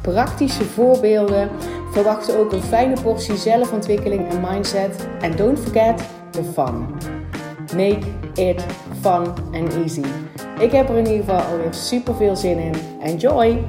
praktische voorbeelden. Verwacht ook een fijne portie zelfontwikkeling en mindset. En don't forget the fun. Make it fun and easy. Ik heb er in ieder geval alweer super veel zin in. Enjoy!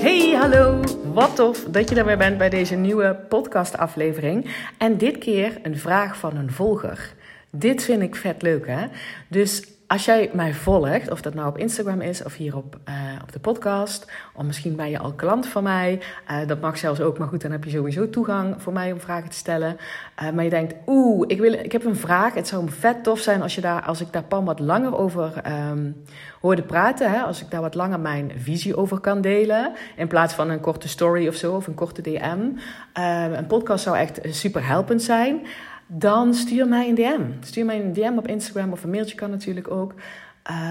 Hey, hallo! Wat tof dat je weer bent bij deze nieuwe podcastaflevering. En dit keer een vraag van een volger. Dit vind ik vet leuk, hè? Dus als jij mij volgt, of dat nou op Instagram is of hier op, uh, op de podcast, of misschien ben je al klant van mij, uh, dat mag zelfs ook, maar goed, dan heb je sowieso toegang voor mij om vragen te stellen. Uh, maar je denkt, oeh, ik, wil, ik heb een vraag. Het zou vet tof zijn als, je daar, als ik daar Pam wat langer over um, hoorde praten. Hè? Als ik daar wat langer mijn visie over kan delen. In plaats van een korte story of zo, of een korte DM. een podcast zou echt super helpend zijn dan stuur mij een DM. Stuur mij een DM op Instagram of een mailtje kan natuurlijk ook.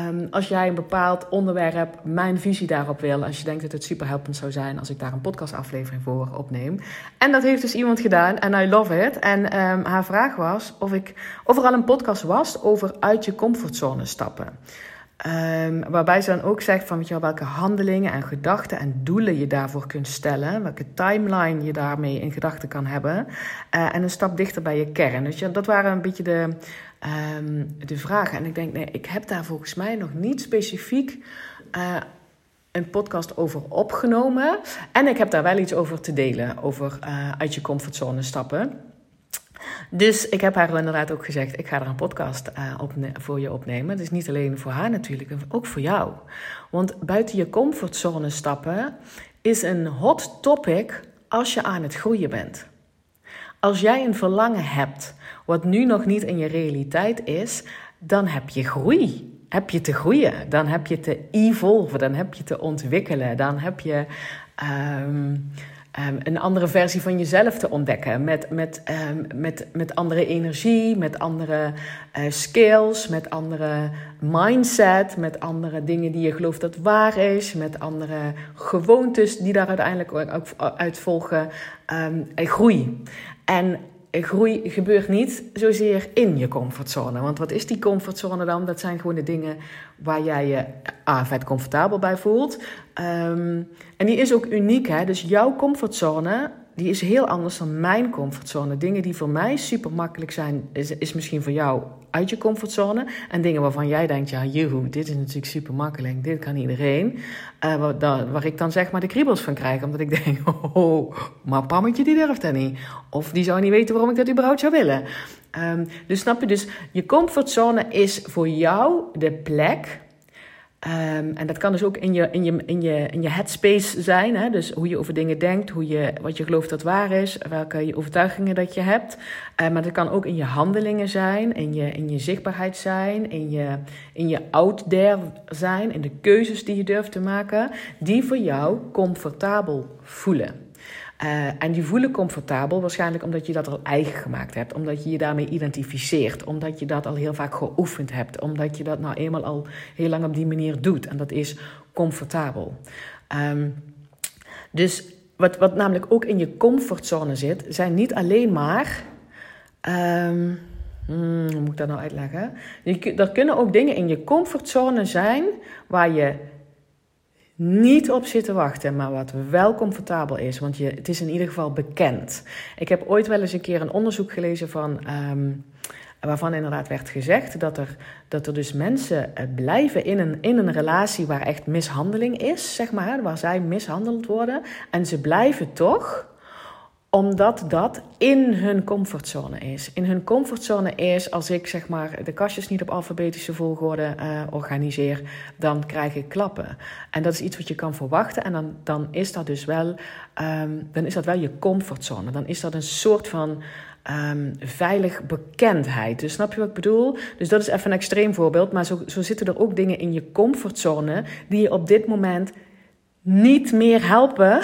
Um, als jij een bepaald onderwerp, mijn visie daarop wil, als je denkt dat het super helpend zou zijn als ik daar een podcastaflevering voor opneem. En dat heeft dus iemand gedaan en I love it. En um, haar vraag was of, ik, of er al een podcast was over uit je comfortzone stappen. Um, waarbij ze dan ook zegt van weet je wel, welke handelingen en gedachten en doelen je daarvoor kunt stellen. Welke timeline je daarmee in gedachten kan hebben. Uh, en een stap dichter bij je kern. Dus ja, dat waren een beetje de, um, de vragen. En ik denk, nee, ik heb daar volgens mij nog niet specifiek uh, een podcast over opgenomen. En ik heb daar wel iets over te delen. Over uh, uit je comfortzone stappen. Dus ik heb haar inderdaad ook gezegd: ik ga er een podcast uh, op, voor je opnemen. Is niet alleen voor haar natuurlijk, ook voor jou. Want buiten je comfortzone stappen is een hot topic als je aan het groeien bent. Als jij een verlangen hebt wat nu nog niet in je realiteit is, dan heb je groei. Heb je te groeien, dan heb je te evolven, dan heb je te ontwikkelen, dan heb je. Um, um, een andere versie van jezelf te ontdekken. Met, met, um, met, met andere energie, met andere uh, skills, met andere mindset, met andere dingen die je gelooft dat waar is, met andere gewoontes die daar uiteindelijk ook uit volgen. Um, groei. En groei gebeurt niet zozeer in je comfortzone. Want wat is die comfortzone dan? Dat zijn gewoon de dingen waar jij je ah, vet comfortabel bij voelt. Um, en die is ook uniek. Hè? Dus jouw comfortzone die is heel anders dan mijn comfortzone. Dingen die voor mij super makkelijk zijn, is, is misschien voor jou uit je comfortzone. En dingen waarvan jij denkt, ja, joehoe, dit is natuurlijk super makkelijk, dit kan iedereen. Uh, waar, waar, ik dan zeg maar de kriebels van krijg, omdat ik denk, oh, maar Pammetje die durft dat niet. Of die zou niet weten waarom ik dat überhaupt zou willen. Um, dus snap je, dus je comfortzone is voor jou de plek Um, en dat kan dus ook in je, in je, in je, in je headspace zijn. Hè? Dus hoe je over dingen denkt, hoe je, wat je gelooft dat waar is, welke overtuigingen dat je hebt. Uh, maar dat kan ook in je handelingen zijn, in je, in je zichtbaarheid zijn, in je, in je out there zijn, in de keuzes die je durft te maken, die voor jou comfortabel voelen. Uh, en die voelen comfortabel, waarschijnlijk omdat je dat al eigen gemaakt hebt. Omdat je je daarmee identificeert. Omdat je dat al heel vaak geoefend hebt. Omdat je dat nou eenmaal al heel lang op die manier doet. En dat is comfortabel. Um, dus wat, wat namelijk ook in je comfortzone zit, zijn niet alleen maar. Um, hmm, hoe moet ik dat nou uitleggen? er kunnen ook dingen in je comfortzone zijn waar je niet op zitten wachten, maar wat wel comfortabel is. Want je, het is in ieder geval bekend. Ik heb ooit wel eens een keer een onderzoek gelezen van. Um, waarvan inderdaad werd gezegd dat er, dat er dus mensen eh, blijven in een, in een relatie waar echt mishandeling is, zeg maar, waar zij mishandeld worden. En ze blijven toch omdat dat in hun comfortzone is. In hun comfortzone is als ik zeg maar de kastjes niet op alfabetische volgorde uh, organiseer, dan krijg ik klappen. En dat is iets wat je kan verwachten. En dan, dan is dat dus wel, um, dan is dat wel je comfortzone. Dan is dat een soort van um, veilig bekendheid. Dus snap je wat ik bedoel? Dus dat is even een extreem voorbeeld. Maar zo, zo zitten er ook dingen in je comfortzone die je op dit moment niet meer helpen,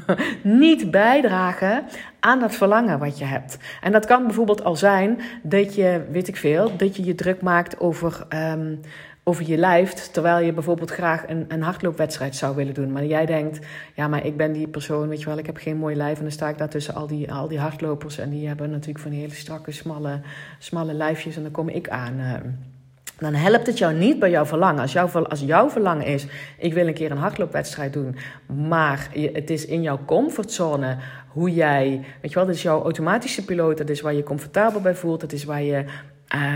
niet bijdragen aan dat verlangen wat je hebt. En dat kan bijvoorbeeld al zijn dat je, weet ik veel, dat je je druk maakt over. Um, over je lijf, terwijl je bijvoorbeeld graag een, een hardloopwedstrijd zou willen doen. Maar jij denkt, ja, maar ik ben die persoon, weet je wel, ik heb geen mooi lijf. En dan sta ik daar tussen al die, al die hardlopers. En die hebben natuurlijk van die hele strakke, smalle, smalle lijfjes. En dan kom ik aan. Dan helpt het jou niet bij jouw verlangen. Als, jouw, als jouw verlangen is, ik wil een keer een hardloopwedstrijd doen, maar het is in jouw comfortzone hoe jij, weet je wel, dat is jouw automatische piloot, dat is waar je comfortabel bij voelt, dat is waar je,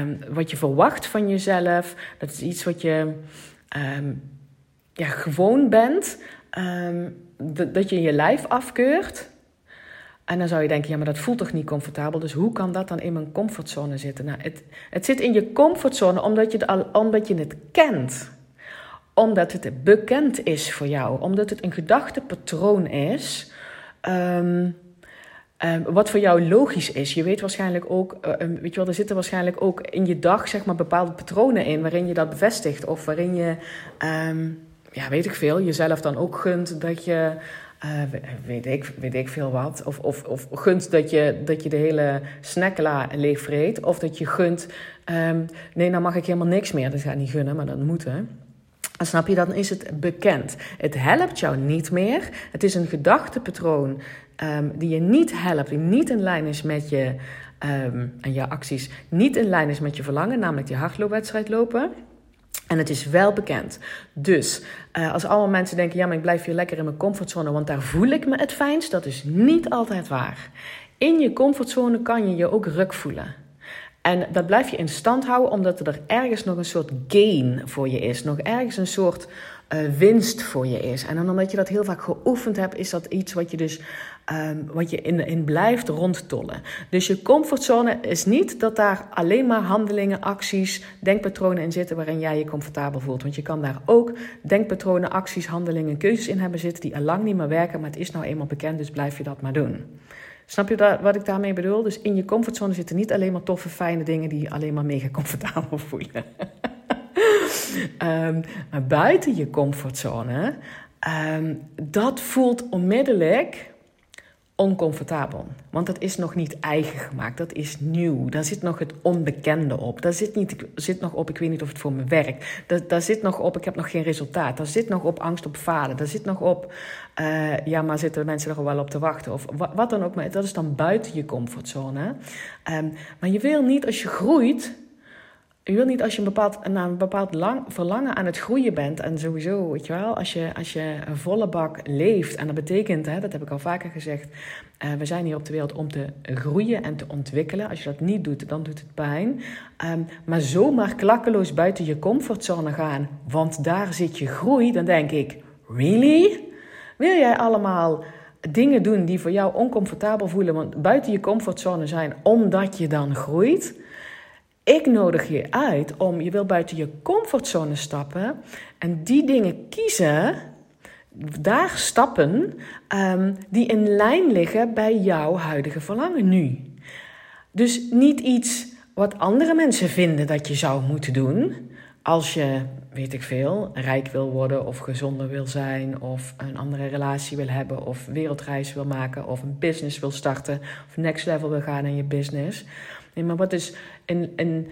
um, wat je verwacht van jezelf, dat is iets wat je um, ja, gewoon bent, um, dat je je lijf afkeurt. En dan zou je denken, ja, maar dat voelt toch niet comfortabel? Dus hoe kan dat dan in mijn comfortzone zitten? Nou, het, het zit in je comfortzone omdat je, het omdat je het kent. Omdat het bekend is voor jou. Omdat het een gedachtepatroon is. Um, um, wat voor jou logisch is. Je weet waarschijnlijk ook, uh, weet je wel, er zitten waarschijnlijk ook in je dag zeg maar, bepaalde patronen in waarin je dat bevestigt. Of waarin je, ja, weet ik veel, jezelf dan ook gunt dat je uh, weet, ik, weet ik veel wat. Of, of, of gunt dat je, dat je de hele snackla leeg vreet. Of dat je gunt, um, nee, nou mag ik helemaal niks meer. Dat gaat niet gunnen, maar dat moet hè. Dan snap je, dan is het bekend. Het helpt jou niet meer. Het is een gedachtepatroon um, die je niet helpt, die niet in lijn is met je um, en je acties, niet in lijn is met je verlangen, namelijk die hardloopwedstrijd lopen. En het is wel bekend. Dus uh, als allemaal mensen denken: ja, maar ik blijf hier lekker in mijn comfortzone, want daar voel ik me het fijnst, dat is niet altijd waar. In je comfortzone kan je je ook ruk voelen. En dat blijf je in stand houden omdat er ergens nog een soort gain voor je is. Nog ergens een soort uh, winst voor je is. En dan omdat je dat heel vaak geoefend hebt, is dat iets wat je dus um, wat je in, in blijft rondtollen. Dus je comfortzone is niet dat daar alleen maar handelingen, acties, denkpatronen in zitten waarin jij je comfortabel voelt. Want je kan daar ook denkpatronen, acties, handelingen, keuzes in hebben zitten die al lang niet meer werken, maar het is nou eenmaal bekend, dus blijf je dat maar doen. Snap je wat ik daarmee bedoel? Dus in je comfortzone zitten niet alleen maar toffe, fijne dingen die je alleen maar mega comfortabel voelen. Um, maar buiten je comfortzone, um, dat voelt onmiddellijk oncomfortabel. Want dat is nog niet eigen gemaakt, dat is nieuw. Daar zit nog het onbekende op. Daar zit, niet, zit nog op, ik weet niet of het voor me werkt. Daar, daar zit nog op, ik heb nog geen resultaat. Daar zit nog op angst op falen. Daar zit nog op, uh, ja, maar zitten mensen er wel op te wachten. Of wat, dan ook. Maar dat is dan buiten je comfortzone. Um, maar je wil niet, als je groeit je wil niet als je een bepaald, een bepaald lang, verlangen aan het groeien bent. En sowieso, weet je wel, als je, als je een volle bak leeft. En dat betekent, hè, dat heb ik al vaker gezegd. Uh, we zijn hier op de wereld om te groeien en te ontwikkelen. Als je dat niet doet, dan doet het pijn. Um, maar zomaar klakkeloos buiten je comfortzone gaan. Want daar zit je groei. Dan denk ik, really? Wil jij allemaal dingen doen die voor jou oncomfortabel voelen, want buiten je comfortzone zijn, omdat je dan groeit? Ik nodig je uit om je wil buiten je comfortzone stappen en die dingen kiezen, daar stappen um, die in lijn liggen bij jouw huidige verlangen nu. Dus niet iets wat andere mensen vinden dat je zou moeten doen. Als je, weet ik veel, rijk wil worden of gezonder wil zijn, of een andere relatie wil hebben, of wereldreis wil maken, of een business wil starten, of next level wil gaan in je business. Nee, maar wat is een, een,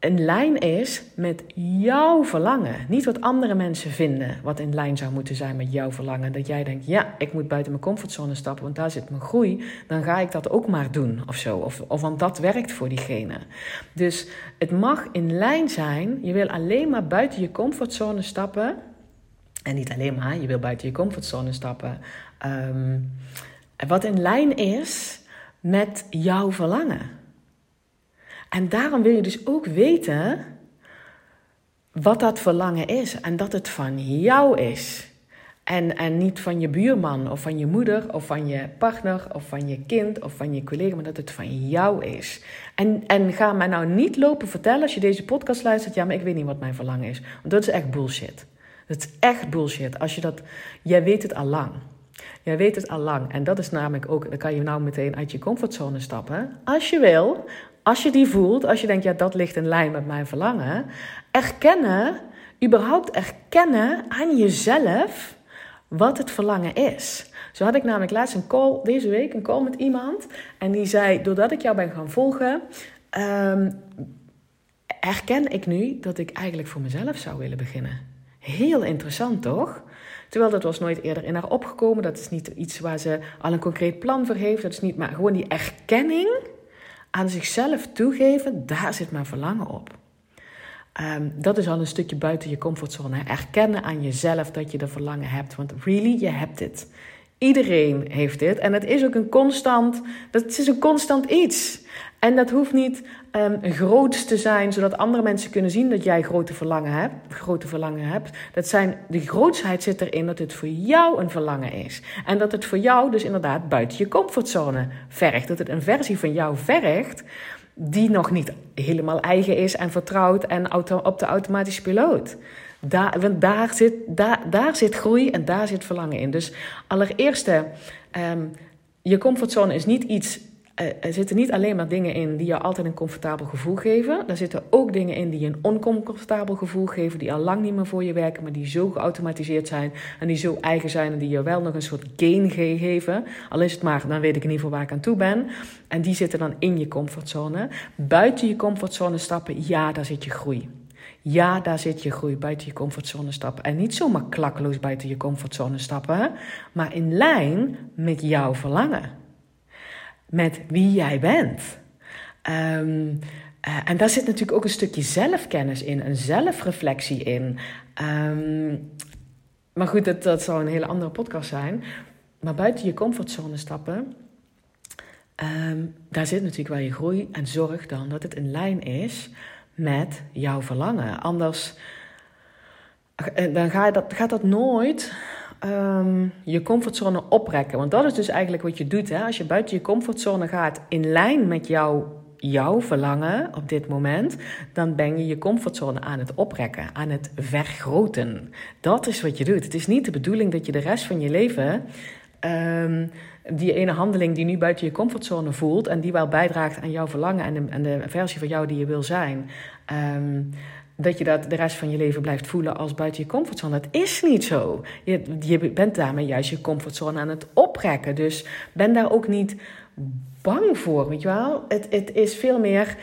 een lijn is met jouw verlangen. Niet wat andere mensen vinden, wat in lijn zou moeten zijn met jouw verlangen. Dat jij denkt, ja, ik moet buiten mijn comfortzone stappen, want daar zit mijn groei. Dan ga ik dat ook maar doen of zo. Of, of want dat werkt voor diegene. Dus het mag in lijn zijn. Je wil alleen maar buiten je comfortzone stappen. En niet alleen maar, je wil buiten je comfortzone stappen. Um, wat in lijn is met jouw verlangen. En daarom wil je dus ook weten wat dat verlangen is en dat het van jou is. En, en niet van je buurman of van je moeder of van je partner of van je kind of van je collega, maar dat het van jou is. En, en ga mij nou niet lopen vertellen als je deze podcast luistert, ja, maar ik weet niet wat mijn verlangen is. Want dat is echt bullshit. Dat is echt bullshit. Als je dat, jij weet het al lang. Jij weet het al lang. En dat is namelijk ook, dan kan je nou meteen uit je comfortzone stappen. Als je wil, als je die voelt, als je denkt, ja, dat ligt in lijn met mijn verlangen, erkennen, überhaupt erkennen aan jezelf wat het verlangen is. Zo had ik namelijk laatst een call, deze week, een call met iemand. En die zei, doordat ik jou ben gaan volgen, um, herken ik nu dat ik eigenlijk voor mezelf zou willen beginnen. Heel interessant, toch? Terwijl dat was nooit eerder in haar opgekomen. Dat is niet iets waar ze al een concreet plan voor heeft. Dat is niet, maar gewoon die erkenning aan zichzelf toegeven, daar zit mijn verlangen op. Um, dat is al een stukje buiten je comfortzone. Erkennen aan jezelf dat je er verlangen hebt. Want really, je hebt het. Iedereen heeft dit. En het is ook een constant, dat is een constant iets. En dat hoeft niet um, te zijn, zodat andere mensen kunnen zien dat jij grote verlangen hebt. Grote verlangen hebt. Dat zijn, de grootsheid zit erin dat het voor jou een verlangen is. En dat het voor jou dus inderdaad buiten je comfortzone vergt. Dat het een versie van jou vergt die nog niet helemaal eigen is en vertrouwd en op de automatische piloot. Daar, want daar zit, daar, daar zit groei en daar zit verlangen in. Dus allereerst, um, je comfortzone is niet iets er zitten niet alleen maar dingen in die je altijd een comfortabel gevoel geven. Er zitten ook dingen in die een oncomfortabel gevoel geven, die al lang niet meer voor je werken, maar die zo geautomatiseerd zijn en die zo eigen zijn en die je wel nog een soort gain geven. Al is het maar, dan weet ik in ieder geval waar ik aan toe ben. En die zitten dan in je comfortzone. Buiten je comfortzone stappen, ja, daar zit je groei. Ja, daar zit je groei buiten je comfortzone stappen. En niet zomaar klakkeloos buiten je comfortzone stappen, maar in lijn met jouw verlangen met wie jij bent. Ehm, eh, en daar zit natuurlijk ook een stukje zelfkennis in, een zelfreflectie in. Ehm, maar goed, dat, dat zou een hele andere podcast zijn. Maar buiten je comfortzone stappen, ehm, daar zit natuurlijk wel je groei. En zorg dan dat het in lijn is met jouw verlangen. Anders eh, dan ga je dat, gaat dat nooit um, je comfortzone oprekken. Want dat is dus eigenlijk wat je doet. Hè? Als je buiten je comfortzone gaat in lijn met jouw, jouw verlangen op dit moment, dan ben je je comfortzone aan het oprekken, aan het vergroten. Dat is wat je doet. Het is niet de bedoeling dat je de rest van je leven. Um, die ene handeling die nu buiten je comfortzone voelt en die wel bijdraagt aan jouw verlangen en de, en de versie van jou die je wil zijn, um, dat je dat de rest van je leven blijft voelen als buiten je comfortzone. Dat is niet zo. Je, je bent daarmee juist je comfortzone aan het oprekken. Dus ben daar ook niet bang voor, weet je wel. Het, het is veel meer,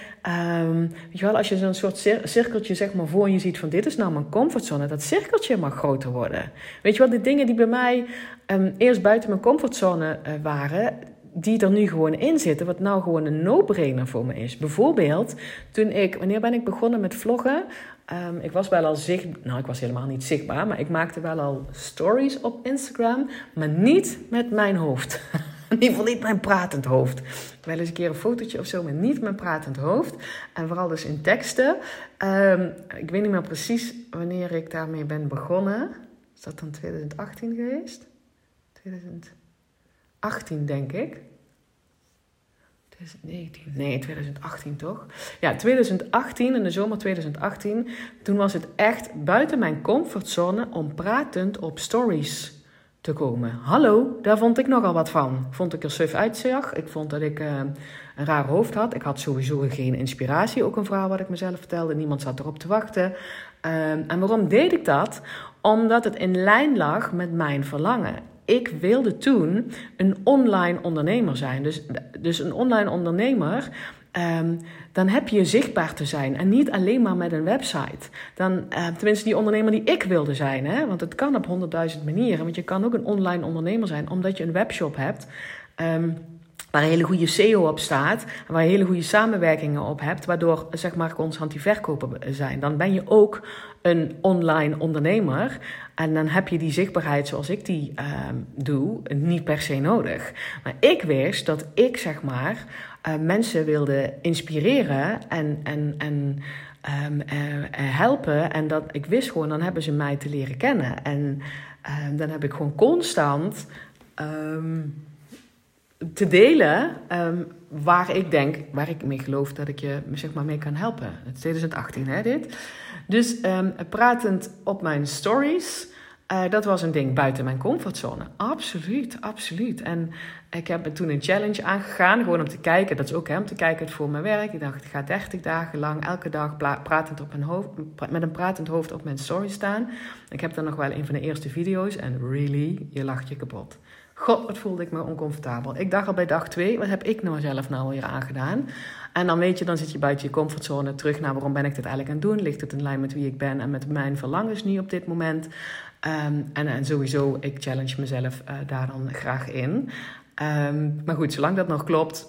um, weet je wel, als je zo'n soort cirkeltje zeg maar voor je ziet van dit is nou mijn comfortzone, dat cirkeltje mag groter worden. Weet je wel, de dingen die bij mij um, eerst buiten mijn comfortzone uh, waren, die er nu gewoon in zitten, wat nou gewoon een no-brainer voor me is. Bijvoorbeeld, toen ik, wanneer ben ik begonnen met vloggen? Um, ik was wel al zichtbaar, nou ik was helemaal niet zichtbaar, maar ik maakte wel al stories op Instagram, maar niet met mijn hoofd. in ieder geval niet mijn pratend hoofd. Wel eens een keer een fotootje of zo, maar niet mijn pratend hoofd. En vooral dus in teksten. Um, ik weet niet meer precies wanneer ik daarmee ben begonnen. Is dat dan 2018 geweest? 2000. 18, denk ik. 2019, nee, 2018 toch? Ja, 2018, in de zomer 2018, toen was het echt buiten mijn comfortzone om pratend op stories te komen. Hallo, daar vond ik nogal wat van. Vond ik er suf uitzag. Ik vond dat ik uh, een raar hoofd had. Ik had sowieso geen inspiratie, ook een verhaal wat ik mezelf vertelde. Niemand zat erop te wachten. Uh, en waarom deed ik dat? Omdat het in lijn lag met mijn verlangen ik wilde toen een online ondernemer zijn. Dus, dus een online ondernemer. Um, dan heb je zichtbaar te zijn en niet alleen maar met een website. Dan, uh, tenminste, die ondernemer die ik wilde zijn, hè? want het kan op honderdduizend manieren. Want je kan ook een online ondernemer zijn omdat je een webshop hebt. Um, waar een hele goede SEO op staat, waar je hele goede samenwerkingen op hebt, waardoor zeg maar constant die verkopen zijn. Dan ben je ook een online ondernemer en dan heb je die zichtbaarheid zoals ik die uh, doe niet per se nodig. Maar ik wist dat ik zeg maar uh, mensen wilde inspireren en, en, en um, uh, helpen en dat ik wist gewoon dan hebben ze mij te leren kennen en ehm, dan heb ik gewoon constant te delen um, waar ik denk, waar ik mee geloof dat ik je zeg maar, mee kan helpen. Het is 2018 hè, dit. Dus um, pratend op mijn stories Uh, dat was een ding buiten mijn comfortzone. Absoluut, absoluut. En ik heb toen een challenge aangegaan, gewoon om te kijken. Dat is ook hè, om te kijken voor mijn werk. Ik dacht, ik ga 30 dagen lang elke dag pratend op mijn hoofd, met een pratend hoofd op mijn story staan. Ik heb dan nog wel een van de eerste video's. En really, je lacht je kapot. God, wat voelde ik me oncomfortabel. Ik dacht al bij dag twee, wat heb ik nou zelf nou weer aangedaan? En dan weet je, dan zit je buiten je comfortzone terug naar waarom ben ik dit eigenlijk aan het doen? Ligt het in lijn met wie ik ben en met mijn verlangens nu op dit moment? Ehm, en, sowieso, ik challenge mezelf uh, daar dan graag in. Ehm, maar goed, zolang dat nog klopt,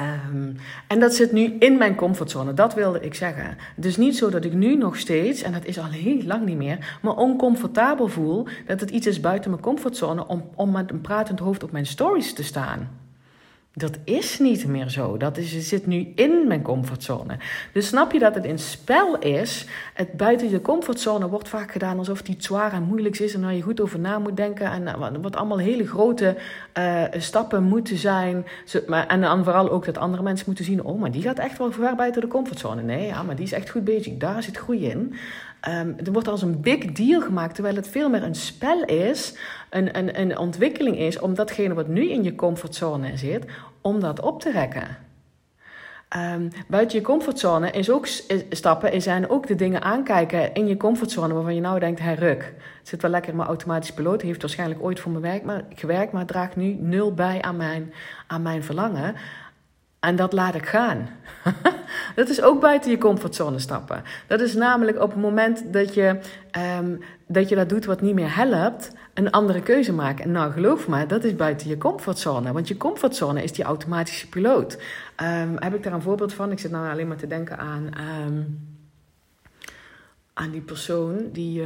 Um, en dat zit nu in mijn comfortzone, dat wilde ik zeggen. Dus niet zo dat ik nu nog steeds, en dat is al heel lang niet meer, me oncomfortabel voel dat het iets is buiten mijn comfortzone om, om met een pratend hoofd op mijn stories te staan. Dat is niet meer zo. Dat is, zit nu in mijn comfortzone. Dus snap je dat het in spel is? Het buiten je comfortzone wordt vaak gedaan alsof het iets zwaar en moeilijks is. En waar je goed over na moet denken. En eh, wat allemaal hele grote uh, stappen moeten zijn. En dan vooral ook dat andere mensen moeten zien: oh, maar die gaat echt wel ver buiten de comfortzone. Nee, ja, maar die is echt goed bezig. Daar zit groei in. Um, er wordt als een big deal gemaakt, terwijl het veel meer een spel is, een, een, een ontwikkeling is om datgene wat nu in je comfortzone zit, om dat op te rekken. Um, buiten je comfortzone is ook stappen, is zijn ook de dingen aankijken in je comfortzone waarvan je nou denkt, hey ruk, het zit wel lekker, maar automatisch piloot heeft waarschijnlijk ooit voor mijn werk maar, gewerkt, maar draagt nu nul bij aan mijn, aan mijn verlangen. En dat laat ik gaan. dat is ook buiten je comfortzone stappen. Dat is namelijk op het moment dat je, um, dat je dat doet wat niet meer helpt, een andere keuze maken. En nou, geloof me, dat is buiten je comfortzone. Want je comfortzone is die automatische piloot. Um, heb ik daar een voorbeeld van? Ik zit nou alleen maar te denken aan, um, aan die persoon die,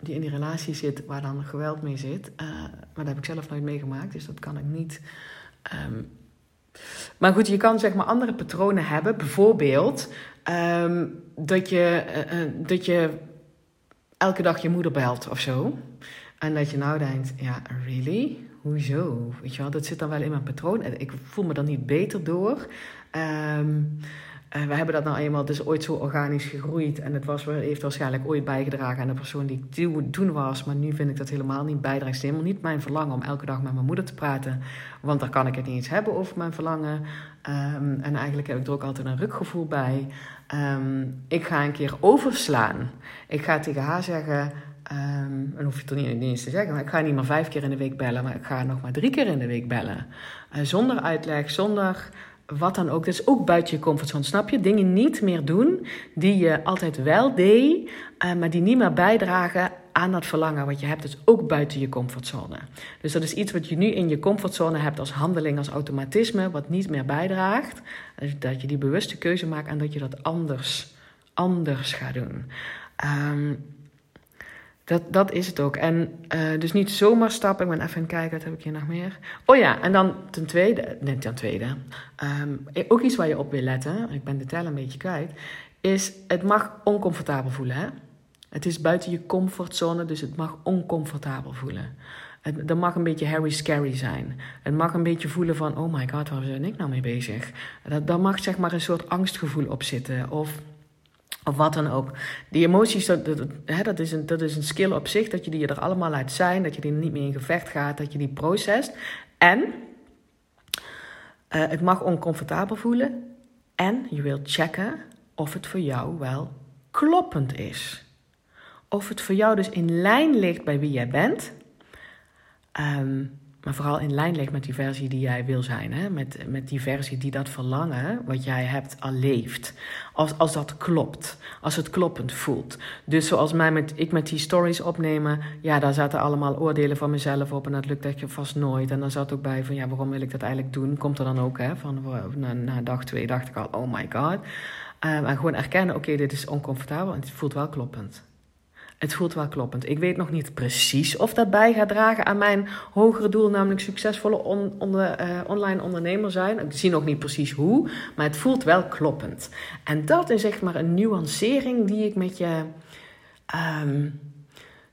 die in die relatie zit waar dan geweld mee zit. Uh, maar dat heb ik zelf nooit meegemaakt, dus dat kan ik niet maar goed, je kan zeg maar andere patronen hebben. Bijvoorbeeld dat, je, uh, dat je elke dag je moeder belt of zo. En dat je nou denkt, ja, really? Hoezo? Weet je wel, dat zit dan wel in mijn patroon. En ik voel me dan niet beter door. Um, we hebben dat nou eenmaal, is ooit zo organisch gegroeid. En het was, heeft waarschijnlijk ooit bijgedragen aan de persoon die ik toen was. Maar nu vind ik dat helemaal niet bijdragen. Het is helemaal niet mijn verlangen om elke dag met mijn moeder te praten. Want daar kan ik het niet eens hebben over mijn verlangen. Um, en eigenlijk heb ik er ook altijd een rukgevoel bij. Um, ik ga een keer overslaan. Ik ga tegen haar zeggen. Um, en hoef je het er niet, eens te zeggen, maar ik ga niet maar vijf keer in de week bellen, maar ik ga nog maar drie keer in de week bellen. Uh, zonder uitleg, zonder wat dan ook. Dat is ook buiten je comfortzone, snap je? Dingen niet meer doen die je altijd wel deed, uh, maar die niet meer bijdragen aan dat verlangen wat je hebt. Dat is ook buiten je comfortzone. Dus dat is iets wat je nu in je comfortzone hebt als handeling, als automatisme, wat niet meer bijdraagt. Dat je die bewuste keuze maakt en dat je dat anders, anders gaat doen. Um, dat, dat is het ook. En uh, dus niet zomaar stappen. Ik ben even aan het kijken, wat heb ik hier nog meer? Oh ja, en dan ten tweede, nee, ten tweede. Um, ook iets waar je op wil letten, ik ben de tel een beetje kwijt, is het mag oncomfortabel voelen. Hè? Het is buiten je comfortzone, dus het mag oncomfortabel voelen. Het, mag een beetje Harry scary zijn. Het mag een beetje voelen van, oh my god, waar ben ik nou mee bezig? Dat, daar mag zeg maar een soort angstgevoel op zitten. Of of wat dan ook. Die emoties, dat, hè, dat, is een, dat is een skill op zich, dat je die er allemaal laat zijn, dat je die niet meer in gevecht gaat, dat je die processt. En uh, het mag oncomfortabel voelen. En je wilt checken of het voor jou wel kloppend is. Of het voor jou dus in lijn ligt bij wie jij bent. Um, maar vooral in lijn ligt met die versie die jij wil zijn. Hè? Met, met die versie die dat verlangen wat jij hebt al leeft. Als, als dat klopt. Als het kloppend voelt. Dus zoals mij met, ik met die stories opnemen. Ja, daar zaten allemaal oordelen van mezelf op. En dat lukt echt vast nooit. En dan zat ook bij van ja, waarom wil ik dat eigenlijk doen? Komt er dan ook hè? Van na, dag twee dacht ik al, oh my god. Um, en gewoon erkennen, oké, dit is oncomfortabel. En het voelt wel kloppend. Het voelt wel kloppend. Ik weet nog niet precies of dat bij gaat dragen aan mijn hogere doel, namelijk succesvolle uh, online ondernemer zijn. Ik zie nog niet precies hoe, maar het voelt wel kloppend. En dat is echt maar een nuancering die ik met je. Um,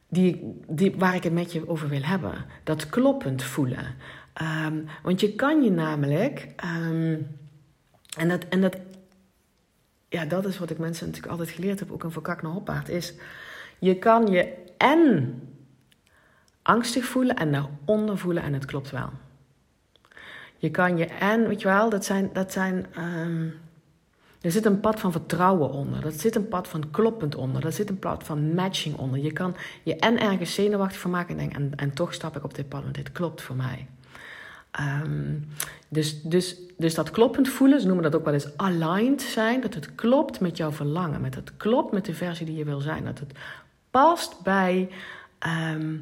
die, die, waar ik het met je over wil hebben. Dat kloppend voelen. Um, want je kan je namelijk. Um, en dat, en dat, ja, dat is wat ik mensen natuurlijk altijd geleerd heb, ook een verkak naar hoppaard, is je kan je en angstig voelen en daaronder voelen en het klopt wel. Je kan je en, weet je wel, dat zijn, dat zijn ehm, er zit een pad van vertrouwen onder. Er zit een pad van kloppend onder. Er zit een pad van matching onder. Je kan je en ergens zenuwachtig van maken en denken, en, en toch stap ik op dit pad, want dit klopt voor mij. Ehm, dus, dus, dus dat kloppend voelen, ze noemen dat ook wel eens aligned zijn. Dat het klopt met jouw verlangen. Met het klopt met de versie die je wil zijn. Dat het past bij. Ehm,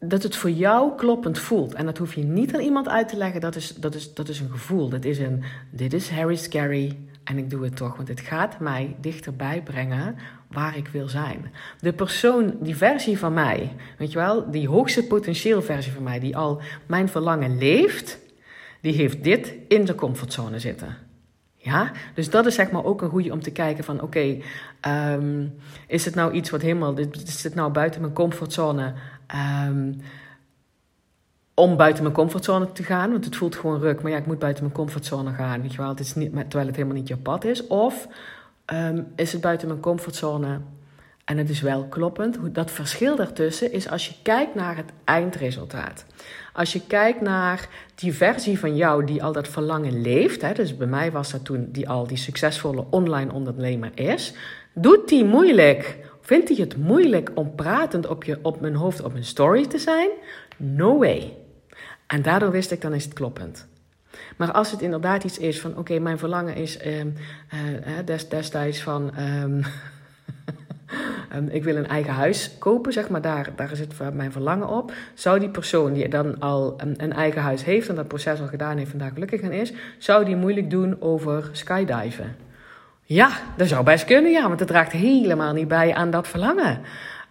dat het voor jou kloppend voelt. En dat hoef je niet aan iemand uit te leggen. Dat is, dat is, dat is een gevoel. Dat is een. Dit is Harry Scary. En ik doe het toch. Want het gaat mij dichterbij brengen waar ik wil zijn. De persoon, die versie van mij, weet je wel, die hoogste potentieel versie van mij, die al mijn verlangen leeft, die heeft dit in de comfortzone zitten. Ja, dus dat is zeg maar ook een goede om te kijken van oké, ehm, is het nou iets wat helemaal, is het nou buiten mijn comfortzone um, om buiten mijn comfortzone te gaan, want het voelt gewoon ruk, maar ja, ik moet buiten mijn comfortzone gaan, weet je wel, het is niet, terwijl het helemaal niet je pad is. Of Ehm, is het buiten mijn comfortzone en het is wel kloppend. Dat verschil daartussen is als je kijkt naar het eindresultaat. Als je kijkt naar die versie van jou die al dat verlangen leeft, hè, dus bij mij was dat toen die al die succesvolle online ondernemer is, doet die moeilijk? Vindt hij het moeilijk om pratend op, je, op mijn hoofd op mijn story te zijn? No way. En daardoor wist ik, dan is het kloppend. Maar als het inderdaad iets is van, oké, mijn verlangen is um, uh, destijds van, um, ik wil een eigen huis kopen, zeg maar, daar, daar zit mijn verlangen op. Zou die persoon die dan al een, een eigen huis heeft en dat proces al gedaan heeft en daar gelukkig aan is, zou die moeilijk doen over skydiven? Ja, dat zou best kunnen, ja, want het draagt helemaal niet bij aan dat verlangen.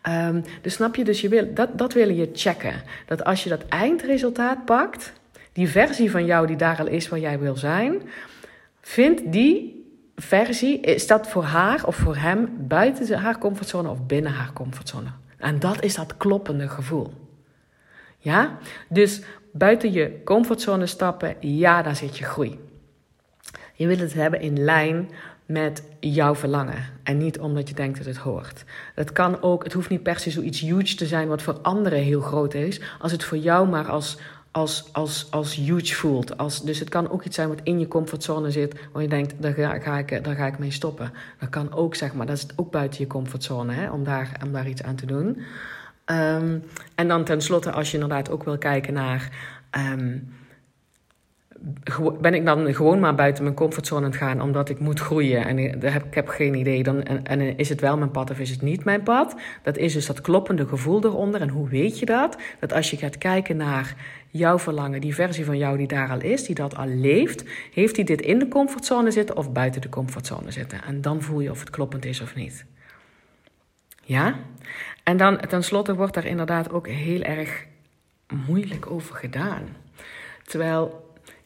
Um, dus snap je, dus je wil, dat, dat wil je checken. Dat als je dat eindresultaat pakt, die versie van jou die daar al is waar jij wil zijn, vindt die versie, is dat voor haar of voor hem buiten haar comfortzone of binnen haar comfortzone? En dat is dat kloppende gevoel. Ja? Dus buiten je comfortzone stappen, ja, daar zit je groei. Je wil het hebben in lijn met jouw verlangen en niet omdat je denkt dat het hoort. Het kan ook, het hoeft niet per se zoiets huge te zijn wat voor anderen heel groot is, als het voor jou maar als als, als, als huge voelt. Als, dus het kan ook iets zijn wat in je comfortzone zit, waar je denkt, daar ga, ga ik, daar ga ik mee stoppen. Dat kan ook, zeg maar, dat is ook buiten je comfortzone, hè, om, daar, om daar iets aan te doen. Um, en dan tenslotte, als je inderdaad ook wil kijken naar... Um, ben ik dan gewoon maar buiten mijn comfortzone gaan omdat ik moet groeien en ik heb, ik heb geen idee. Dan, en, en, is het wel mijn pad of is het niet mijn pad? Dat is dus dat kloppende gevoel eronder. En hoe weet je dat? Dat als je gaat kijken naar jouw verlangen, die versie van jou die daar al is, die dat al leeft, heeft die dit in de comfortzone zitten of buiten de comfortzone zitten? En dan voel je of het kloppend is of niet. Ja? En dan tenslotte wordt daar inderdaad ook heel erg moeilijk over gedaan. Terwijl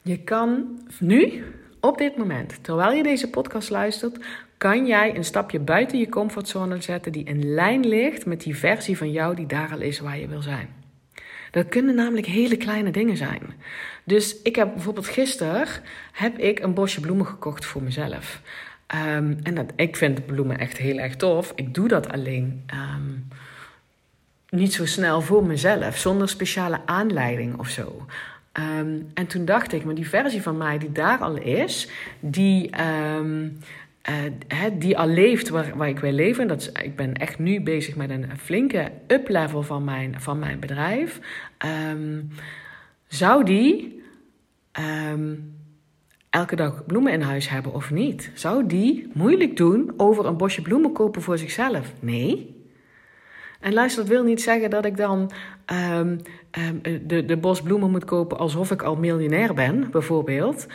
je kan nu, op dit moment, terwijl je deze podcast luistert, kan jij een stapje buiten je comfortzone zetten die in lijn ligt met die versie van jou die daar al is waar je wil zijn. Dat kunnen namelijk hele kleine dingen zijn. Dus ik heb bijvoorbeeld gisteren heb ik een bosje bloemen gekocht voor mezelf. Ehm, en dat, ik vind bloemen echt heel erg tof. Ik doe dat alleen ehm, niet zo snel voor mezelf, zonder speciale aanleiding of zo. Ehm, en toen dacht ik, maar die versie van mij die daar al is, die, uh, die al leeft waar, waar ik wil leven. Dat ik ben echt nu bezig met een flinke up-level van mijn, van mijn bedrijf. Um, zou die elke dag bloemen in huis hebben of niet? Zou die moeilijk doen over een bosje bloemen kopen voor zichzelf? Nee. En luister, dat wil niet zeggen dat ik dan um, um, de, de bos bloemen moet kopen alsof ik al miljonair ben, bijvoorbeeld.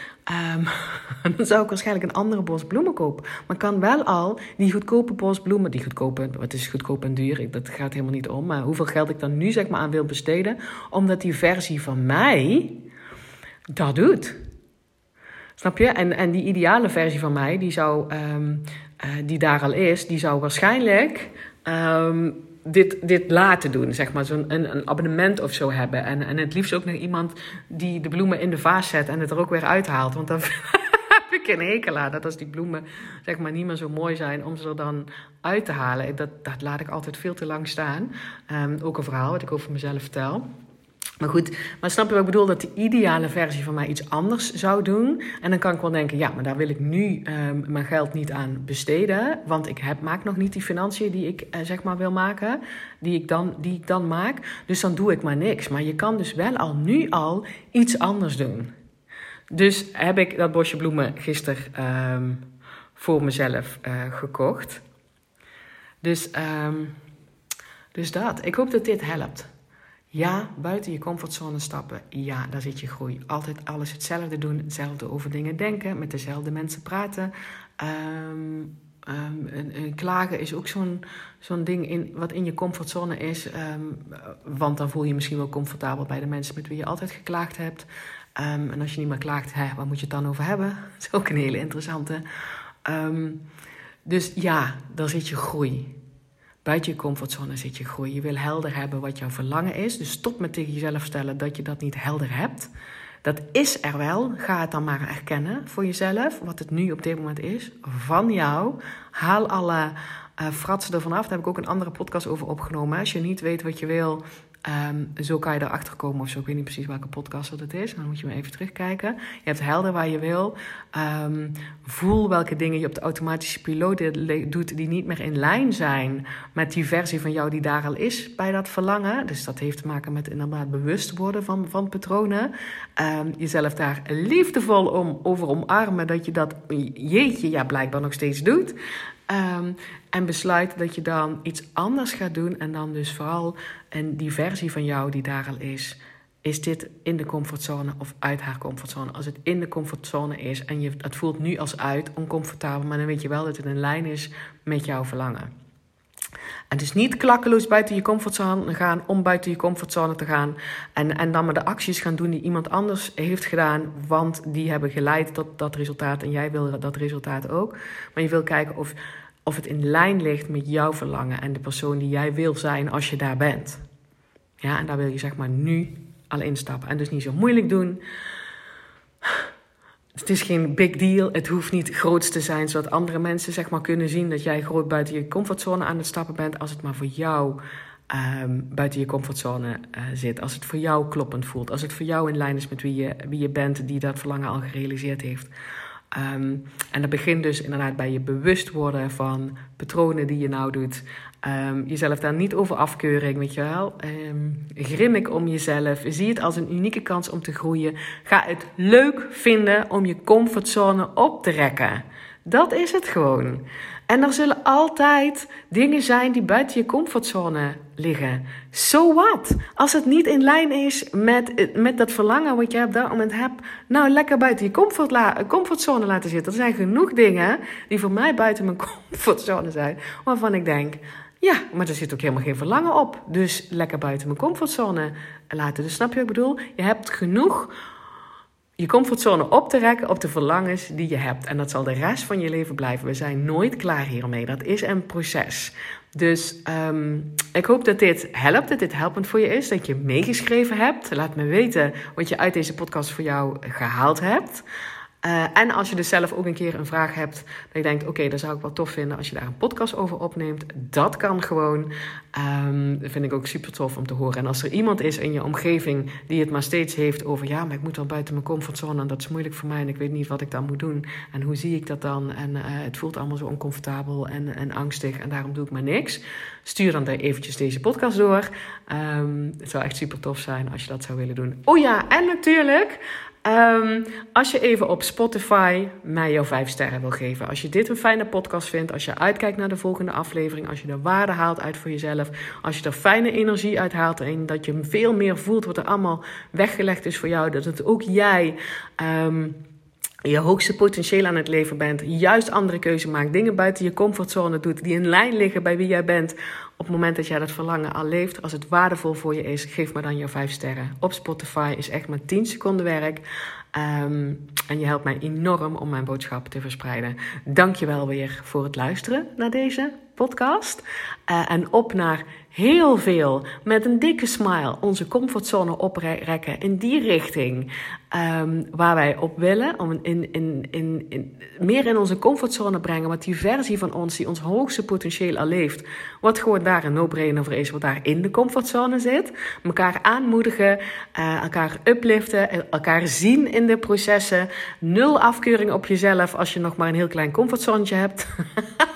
Um, dan zou ik waarschijnlijk een andere bos bloemen kopen. Maar kan wel al die goedkope bos bloemen, die goedkope, wat is goedkoop en duur, dat gaat helemaal niet om. Maar hoeveel geld ik dan nu zeg maar aan wil besteden, omdat die versie van mij dat doet. Snap je? En, en die ideale versie van mij, die, zou, uh, die daar al is, die zou waarschijnlijk dit, dit laten doen, zeg maar, zo'n een, een, abonnement of zo hebben. En, en het liefst ook nog iemand die de bloemen in de vaas zet en het er ook weer uithaalt. Want dan heb ik een hekel. Dat als die bloemen zeg maar niet meer zo mooi zijn om ze er dan uit te halen. Dat, dat laat ik altijd veel te lang staan. Um, ook een verhaal wat ik over mezelf vertel. Maar goed, maar snap je wat ik bedoel? Dat de ideale versie van mij iets anders zou doen. En dan kan ik wel denken, ja, maar daar wil ik nu um, mijn geld niet aan besteden. Want ik heb, maak nog niet die financiën die ik uh, zeg maar wil maken. Die ik, dan, die ik dan maak. Dus dan doe ik maar niks. Maar je kan dus wel al nu al iets anders doen. Dus heb ik dat bosje bloemen gisteren um, voor mezelf uh, gekocht. Dus, um, dus dat. Ik hoop dat dit helpt. Ja, buiten je comfortzone stappen. Ja, daar zit je groei. Altijd alles hetzelfde doen, hetzelfde over dingen denken, met dezelfde mensen praten. Um, en, en klagen is ook zo'n zo'n ding in, wat in je comfortzone is. Um, want dan voel je je misschien wel comfortabel bij de mensen met wie je altijd geklaagd hebt. en als je niet meer klaagt, hè, waar moet je het dan over hebben? Dat is ook een hele interessante. dus ja, daar zit je groei. Buiten je comfortzone zit je groei. Je wil helder hebben wat jouw verlangen is. Dus stop met tegen jezelf stellen dat je dat niet helder hebt. Dat is er wel. Ga het dan maar erkennen voor jezelf. Wat het nu op dit moment is. Van jou. Haal alle uh, fratsen ervan af. Daar heb ik ook een andere podcast over opgenomen. Als je niet weet wat je wil, Um, zo kan je erachter komen of zo. Ik weet niet precies welke podcast dat het is. Dan moet je maar even terugkijken. Je hebt helder waar je wil. Um, voel welke dingen je op de automatische piloot doet die niet meer in lijn zijn met die versie van jou die daar al is bij dat verlangen. Dus dat heeft te maken met inderdaad bewust worden van, van patronen. Um, jezelf daar liefdevol om, over omarmen dat je dat jeetje ja blijkbaar nog steeds doet. Um, en besluit dat je dan iets anders gaat doen. En dan dus vooral en die versie van jou die daar al is. Is dit in de comfortzone of uit haar comfortzone? Als het in de comfortzone is en je, het voelt nu als uit, oncomfortabel, maar dan weet je wel dat het in lijn is met jouw verlangen. En dus niet klakkeloos buiten je comfortzone gaan om buiten je comfortzone te gaan. En, en dan maar de acties gaan doen die iemand anders heeft gedaan, want die hebben geleid tot dat resultaat en jij wil dat resultaat ook. Maar je wil kijken of of het in lijn ligt met jouw verlangen en de persoon die jij wil zijn als je daar bent. Ja, en daar wil je zeg maar nu al instappen. En dus niet zo moeilijk doen. Het is geen big deal. Het hoeft niet groot te zijn, zodat andere mensen zeg maar kunnen zien dat jij groot buiten je comfortzone aan het stappen bent. Als het maar voor jou um, buiten je comfortzone uh, zit. Als het voor jou kloppend voelt. Als het voor jou in lijn is met wie je, wie je bent, die dat verlangen al gerealiseerd heeft. Um, en dat begint dus inderdaad bij je bewust worden van patronen die je nou doet. Um, jezelf daar niet over afkeuring, weet je wel. Um, grimmig om jezelf. Zie het als een unieke kans om te groeien. Ga het leuk vinden om je comfortzone op te rekken. Dat is het gewoon. En er zullen altijd dingen zijn die buiten je comfortzone liggen. So what? Als het niet in lijn is met, met dat verlangen wat je op dat moment hebt, nou lekker buiten je comfort comfortzone laten zitten. Er zijn genoeg dingen die voor mij buiten mijn comfortzone zijn, waarvan ik denk. Ja, maar er zit ook helemaal geen verlangen op. Dus lekker buiten mijn comfortzone laten. Dus snap je wat ik bedoel? Je hebt genoeg je comfortzone op te rekken op de verlangens die je hebt. En dat zal de rest van je leven blijven. We zijn nooit klaar hiermee. Dat is een proces. Dus um, ik hoop dat dit helpt, dat dit helpend voor je is, dat je meegeschreven hebt. Laat me weten wat je uit deze podcast voor jou gehaald hebt. Uh, en als je dus zelf ook een keer een vraag hebt, dat je denkt: oké, dat zou ik wel tof vinden als je daar een podcast over opneemt. Dat kan gewoon. Um, dat vind ik ook super tof om te horen. En als er iemand is in je omgeving die het maar steeds heeft over: ja, maar ik moet wel buiten mijn comfortzone en dat is moeilijk voor mij en ik weet niet wat ik dan moet doen. En hoe zie ik dat dan? En uh, het voelt allemaal zo oncomfortabel en, en angstig en daarom doe ik maar niks. Stuur dan eventjes deze podcast door. Um, het zou echt super tof zijn als je dat zou willen doen. Oh ja, en natuurlijk. Um, als je even op Spotify mij jouw vijf sterren wil geven. Als je dit een fijne podcast vindt. Als je uitkijkt naar de volgende aflevering. Als je er waarde haalt uit voor jezelf. Als je er fijne energie uit haalt. En dat je veel meer voelt wat er allemaal weggelegd is voor jou. Dat het ook jij. Um, je hoogste potentieel aan het leven bent, juist andere keuze maakt, dingen buiten je comfortzone doet die in lijn liggen bij wie jij bent, op het moment dat jij dat verlangen al leeft, als het waardevol voor je is, geef me dan jouw vijf sterren. Op Spotify is echt maar 10 seconden werk. Ehm, en je helpt mij enorm om mijn boodschap te verspreiden. Dank je wel weer voor het luisteren naar deze podcast. Uh, en op naar heel veel met een dikke smile onze comfortzone oprekken in die richting um, waar wij op willen. Om in, in, in, in, meer in onze comfortzone brengen. Wat die versie van ons die ons hoogste potentieel al leeft. Wat gewoon daar een no-brainer voor is. Wat daar in de comfortzone zit. Elkaar aanmoedigen. Uh, elkaar upliften. Elkaar zien in de processen. Nul afkeuring op jezelf als je nog maar een heel klein comfortzone hebt.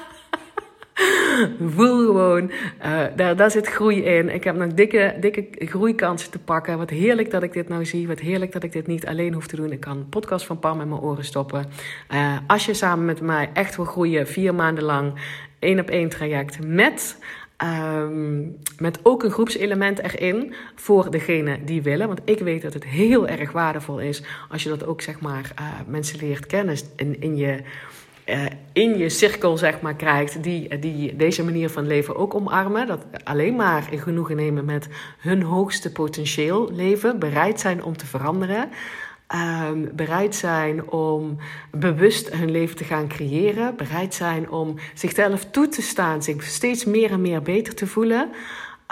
Voel gewoon, uh, daar, daar zit groei in. Ik heb nog dikke, dikke groeikansen te pakken. Wat heerlijk dat ik dit nou zie. Wat heerlijk dat ik dit niet alleen hoef te doen. Ik kan een podcast van Pam in mijn oren stoppen. Uh, als je samen met mij echt wil groeien, vier maanden lang, één op één traject met Um, met ook een groepselement erin voor degene die willen. Want ik weet dat het heel erg waardevol is als je dat ook zeg maar uh, mensen leert kennen in, in je uh, in je cirkel zeg maar, krijgt die, die deze manier van leven ook omarmen. Dat alleen maar in genoegen nemen met hun hoogste potentieel leven. Bereid zijn om te veranderen. Um, bereid zijn om bewust hun leven te gaan creëren. Bereid zijn om zichzelf toe te staan, zich steeds meer en meer beter te voelen.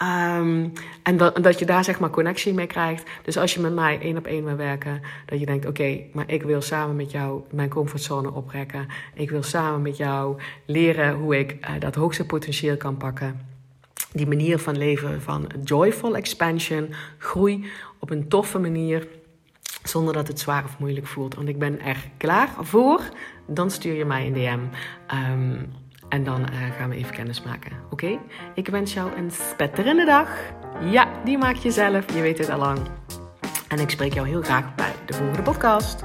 Um, en dat, dat je daar zeg maar connectie mee krijgt. Dus als je met mij één op één wil werken, dat je denkt: oké, maar ik wil samen met jou mijn comfortzone oprekken. Ik wil samen met jou leren hoe ik uh, dat hoogste potentieel kan pakken. Die manier van leven van joyful expansion, groei op een toffe manier, zonder dat het zwaar of moeilijk voelt. Want ik ben er klaar voor. Dan stuur je mij een DM. Um, en dan uh, gaan we even kennis maken. Oké? Ik wens jou een spetterende dag. Ja, die maak je zelf. Je weet het al lang. En ik spreek jou heel graag bij de volgende podcast.